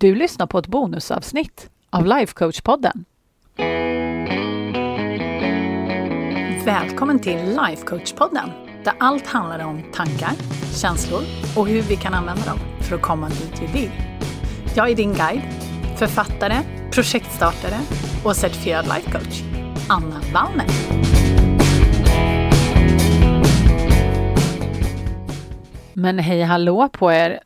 Du lyssnar på ett bonusavsnitt av Lifecoach-podden. Välkommen till Lifecoach-podden där allt handlar om tankar, känslor och hur vi kan använda dem för att komma dit vi vill. Jag är din guide, författare, projektstartare och certifierad lifecoach, Anna Wallner. Men hej hallå på er!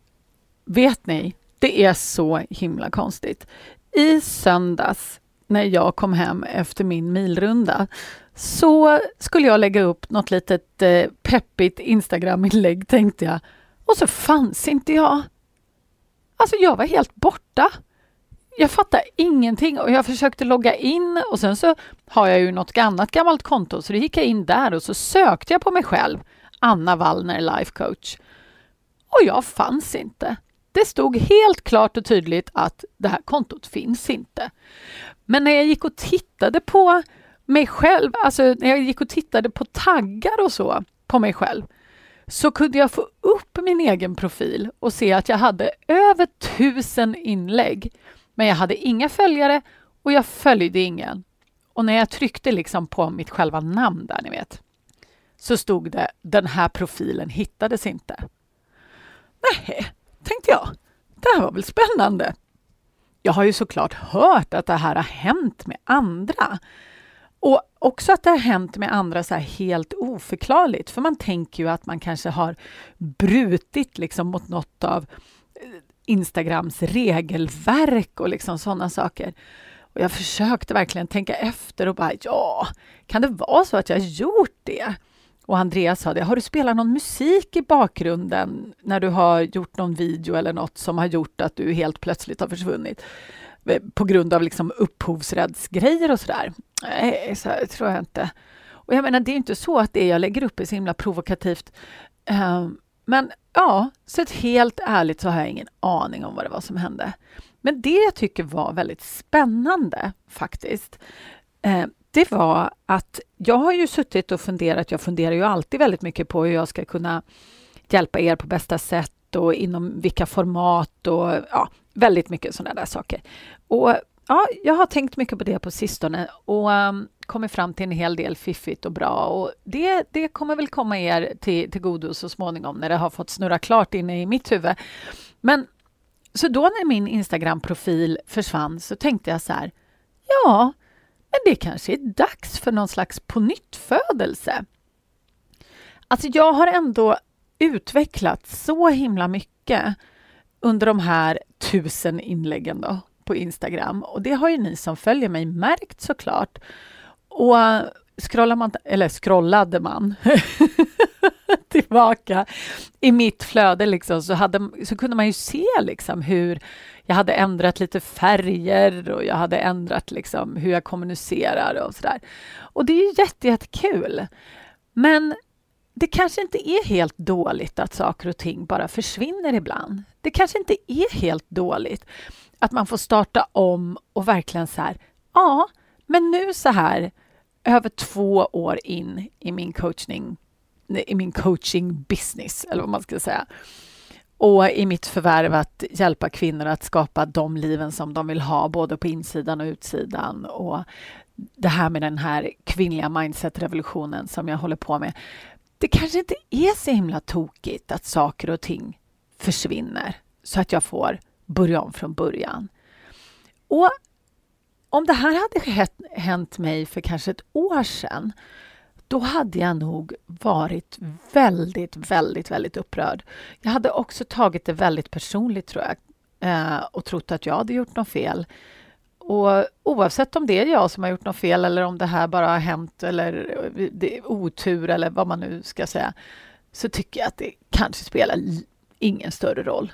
Vet ni, det är så himla konstigt. I söndags när jag kom hem efter min milrunda så skulle jag lägga upp något litet eh, peppigt Instagram-inlägg tänkte jag. Och så fanns inte jag. Alltså jag var helt borta. Jag fattade ingenting och jag försökte logga in och sen så har jag ju något annat gammalt konto så då gick jag in där och så sökte jag på mig själv. Anna Wallner, life coach. Och jag fanns inte. Det stod helt klart och tydligt att det här kontot finns inte. Men när jag gick och tittade på mig själv, alltså när jag gick och tittade på taggar och så på mig själv, så kunde jag få upp min egen profil och se att jag hade över tusen inlägg. Men jag hade inga följare och jag följde ingen. Och när jag tryckte liksom på mitt själva namn där, ni vet, så stod det den här profilen hittades inte. Nej, tänkte jag. Det här var väl spännande. Jag har ju såklart hört att det här har hänt med andra. Och också att det har hänt med andra så helt oförklarligt, för man tänker ju att man kanske har brutit liksom mot något av eh, Instagrams regelverk och liksom sådana saker. Och jag försökte verkligen tänka efter och bara, ja, kan det vara så att jag gjort det? Och Andreas sa det, har du spelat någon musik i bakgrunden när du har gjort någon video eller något som har gjort att du helt plötsligt har försvunnit? Eh, på grund av liksom upphovsrättsgrejer och sådär. Nej, så tror jag inte. Och jag menar, det är inte så att det jag lägger upp är så himla provokativt. Ehm, men ja, så helt ärligt så har jag ingen aning om vad det var som hände. Men det jag tycker var väldigt spännande faktiskt, eh, det var att jag har ju suttit och funderat, jag funderar ju alltid väldigt mycket på hur jag ska kunna hjälpa er på bästa sätt och inom vilka format och ja, väldigt mycket sådana där saker. Och ja, jag har tänkt mycket på det på sistone och um, kommit fram till en hel del fiffigt och bra och det, det kommer väl komma er till, till godo så småningom när det har fått snurra klart inne i mitt huvud. Men så då när min Instagram-profil försvann så tänkte jag så här, ja, men det kanske är dags för någon slags pånyttfödelse. Alltså jag har ändå utvecklat så himla mycket under de här tusen inläggen då, på Instagram. Och det har ju ni som följer mig märkt såklart. Och scrollar man, eller scrollade man tillbaka i mitt flöde liksom, så, hade, så kunde man ju se liksom hur jag hade ändrat lite färger och jag hade ändrat liksom hur jag kommunicerar och sådär. Och det är ju jättekul. Men det kanske inte är helt dåligt att saker och ting bara försvinner ibland. Det kanske inte är helt dåligt att man får starta om och verkligen så här, ja, men nu så här över två år in i min coachning i min coaching business, eller vad man ska säga, och i mitt förvärv att hjälpa kvinnor att skapa de liven som de vill ha, både på insidan och utsidan. Och det här med den här kvinnliga mindset-revolutionen som jag håller på med. Det kanske inte är så himla tokigt att saker och ting försvinner så att jag får börja om från början. Och om det här hade hänt mig för kanske ett år sedan då hade jag nog varit väldigt, väldigt, väldigt upprörd. Jag hade också tagit det väldigt personligt, tror jag, eh, och trott att jag hade gjort något fel. Och oavsett om det är jag som har gjort något fel eller om det här bara har hänt eller det är otur eller vad man nu ska säga, så tycker jag att det kanske spelar ingen större roll.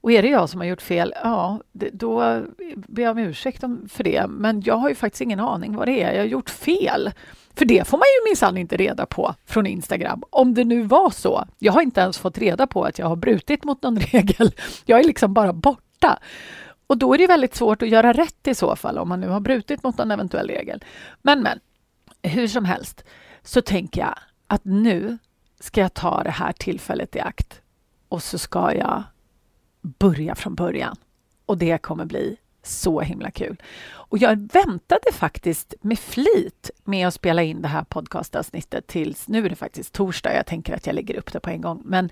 Och är det jag som har gjort fel, ja, det, då ber jag om ursäkt för det. Men jag har ju faktiskt ingen aning vad det är jag har gjort fel. För det får man ju minsann inte reda på från Instagram. Om det nu var så. Jag har inte ens fått reda på att jag har brutit mot någon regel. Jag är liksom bara borta. Och då är det väldigt svårt att göra rätt i så fall om man nu har brutit mot någon eventuell regel. Men, men, hur som helst så tänker jag att nu ska jag ta det här tillfället i akt och så ska jag börja från början. och det kommer bli så himla kul. Och jag väntade faktiskt med flit med att spela in det här podcastavsnittet tills nu är det faktiskt torsdag. Jag tänker att jag lägger upp det på en gång. Men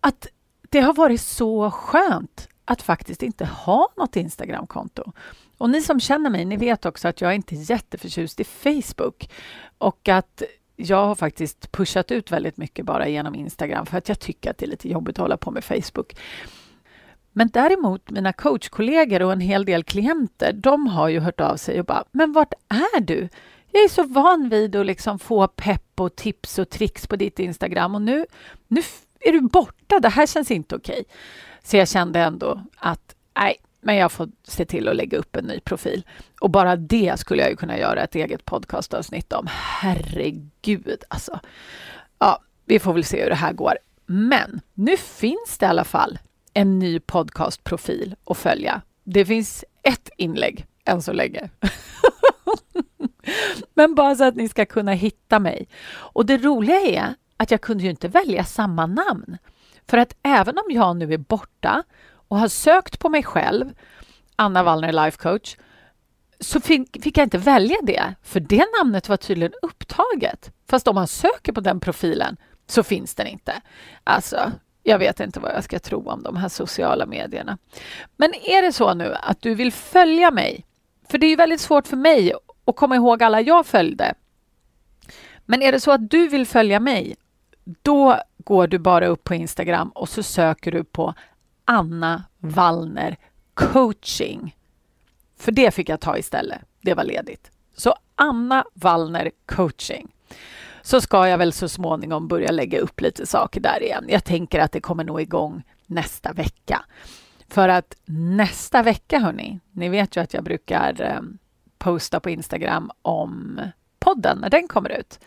att det har varit så skönt att faktiskt inte ha något Instagramkonto. Och ni som känner mig, ni vet också att jag är inte är jätteförtjust i Facebook och att jag har faktiskt pushat ut väldigt mycket bara genom Instagram för att jag tycker att det är lite jobbigt att hålla på med Facebook. Men däremot mina coachkollegor och en hel del klienter, de har ju hört av sig och bara, men vart är du? Jag är så van vid att liksom få pepp och tips och tricks på ditt Instagram och nu, nu är du borta. Det här känns inte okej. Okay. Så jag kände ändå att nej, men jag får se till att lägga upp en ny profil. Och bara det skulle jag ju kunna göra ett eget podcastavsnitt om. Herregud, alltså. Ja, vi får väl se hur det här går. Men nu finns det i alla fall en ny podcastprofil att följa. Det finns ett inlägg än så länge. Men bara så att ni ska kunna hitta mig. Och det roliga är att jag kunde ju inte välja samma namn. För att även om jag nu är borta och har sökt på mig själv, Anna Wallner Life Coach, så fick, fick jag inte välja det, för det namnet var tydligen upptaget. Fast om man söker på den profilen så finns den inte. Alltså, jag vet inte vad jag ska tro om de här sociala medierna. Men är det så nu att du vill följa mig, för det är ju väldigt svårt för mig att komma ihåg alla jag följde. Men är det så att du vill följa mig, då går du bara upp på Instagram och så söker du på Anna Wallner coaching. För det fick jag ta istället. Det var ledigt. Så Anna Wallner coaching. Så ska jag väl så småningom börja lägga upp lite saker där igen. Jag tänker att det kommer nog igång nästa vecka. För att nästa vecka, hörni, ni vet ju att jag brukar eh, posta på Instagram om podden när den kommer ut.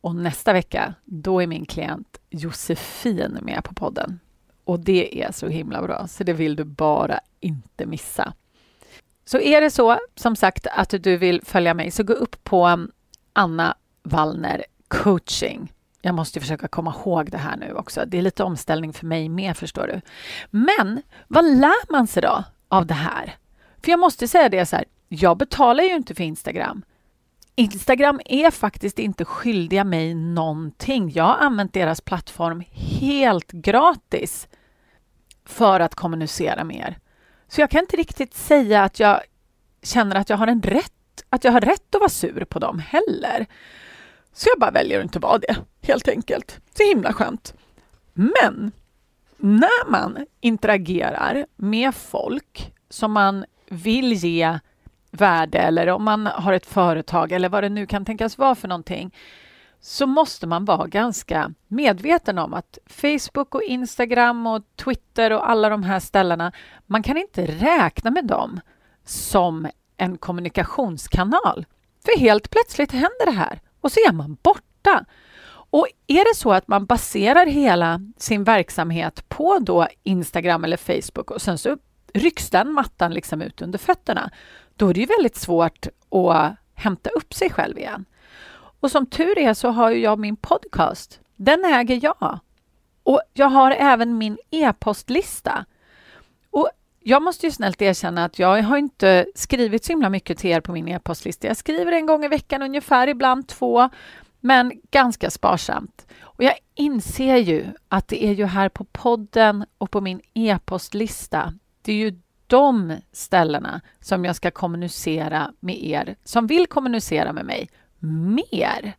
Och nästa vecka, då är min klient Josefin med på podden. Och det är så himla bra, så det vill du bara inte missa. Så är det så, som sagt, att du vill följa mig, så gå upp på Anna Wallner coaching. Jag måste försöka komma ihåg det här nu också. Det är lite omställning för mig med, förstår du. Men vad lär man sig då av det här? För jag måste säga det så här, jag betalar ju inte för Instagram. Instagram är faktiskt inte skyldiga mig någonting. Jag har använt deras plattform helt gratis för att kommunicera med er. Så jag kan inte riktigt säga att jag känner att jag har en rätt, att jag har rätt att vara sur på dem heller. Så jag bara väljer att inte vara det, helt enkelt. Så himla skönt. Men när man interagerar med folk som man vill ge värde eller om man har ett företag eller vad det nu kan tänkas vara för någonting så måste man vara ganska medveten om att Facebook och Instagram och Twitter och alla de här ställena, man kan inte räkna med dem som en kommunikationskanal. För helt plötsligt händer det här och så är man borta. Och är det så att man baserar hela sin verksamhet på då Instagram eller Facebook och sen så rycks den mattan liksom ut under fötterna, då är det ju väldigt svårt att hämta upp sig själv igen. Och som tur är så har jag min podcast. Den äger jag. Och jag har även min e-postlista. Jag måste ju snällt erkänna att jag har inte skrivit så himla mycket till er på min e-postlista. Jag skriver en gång i veckan ungefär, ibland två, men ganska sparsamt. Och jag inser ju att det är ju här på podden och på min e-postlista, det är ju de ställena som jag ska kommunicera med er som vill kommunicera med mig mer.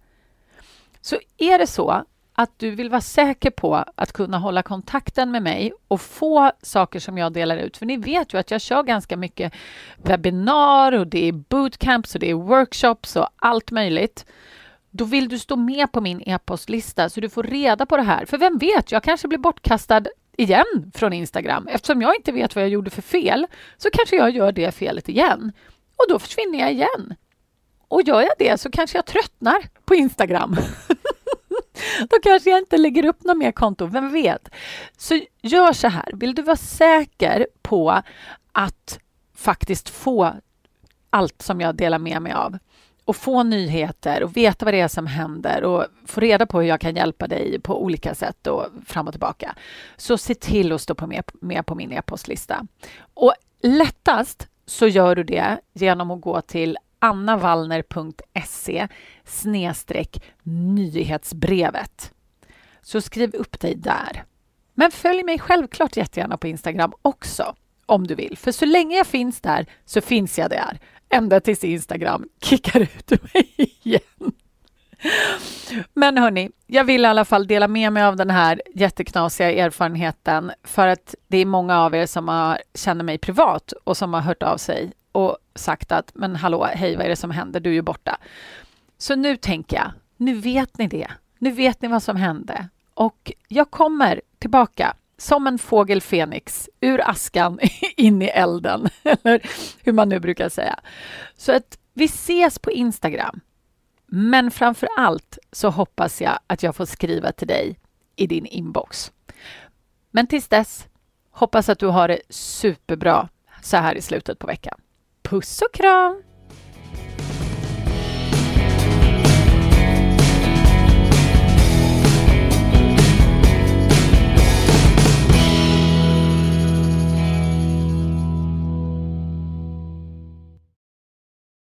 Så är det så att du vill vara säker på att kunna hålla kontakten med mig och få saker som jag delar ut. För ni vet ju att jag kör ganska mycket webbinar och det är bootcamps och det är workshops och allt möjligt. Då vill du stå med på min e-postlista så du får reda på det här. För vem vet, jag kanske blir bortkastad igen från Instagram. Eftersom jag inte vet vad jag gjorde för fel så kanske jag gör det felet igen. Och då försvinner jag igen. Och gör jag det så kanske jag tröttnar på Instagram. Då kanske jag inte lägger upp något mer konto, vem vet? Så gör så här, vill du vara säker på att faktiskt få allt som jag delar med mig av och få nyheter och veta vad det är som händer och få reda på hur jag kan hjälpa dig på olika sätt och fram och tillbaka, så se till att stå på med, med på min e-postlista. Och lättast så gör du det genom att gå till annavallner.se nyhetsbrevet. Så skriv upp dig där. Men följ mig självklart jättegärna på Instagram också om du vill. För så länge jag finns där så finns jag där. Ända tills Instagram kickar ut mig igen. Men hörni, jag vill i alla fall dela med mig av den här jätteknasiga erfarenheten för att det är många av er som har, känner mig privat och som har hört av sig och sagt att men hallå, hej, vad är det som händer? Du är ju borta. Så nu tänker jag, nu vet ni det. Nu vet ni vad som hände och jag kommer tillbaka som en fågel Fenix ur askan in i elden, eller hur man nu brukar säga. Så att vi ses på Instagram. Men framför allt så hoppas jag att jag får skriva till dig i din inbox. Men tills dess, hoppas att du har det superbra så här i slutet på veckan. Puss och kram!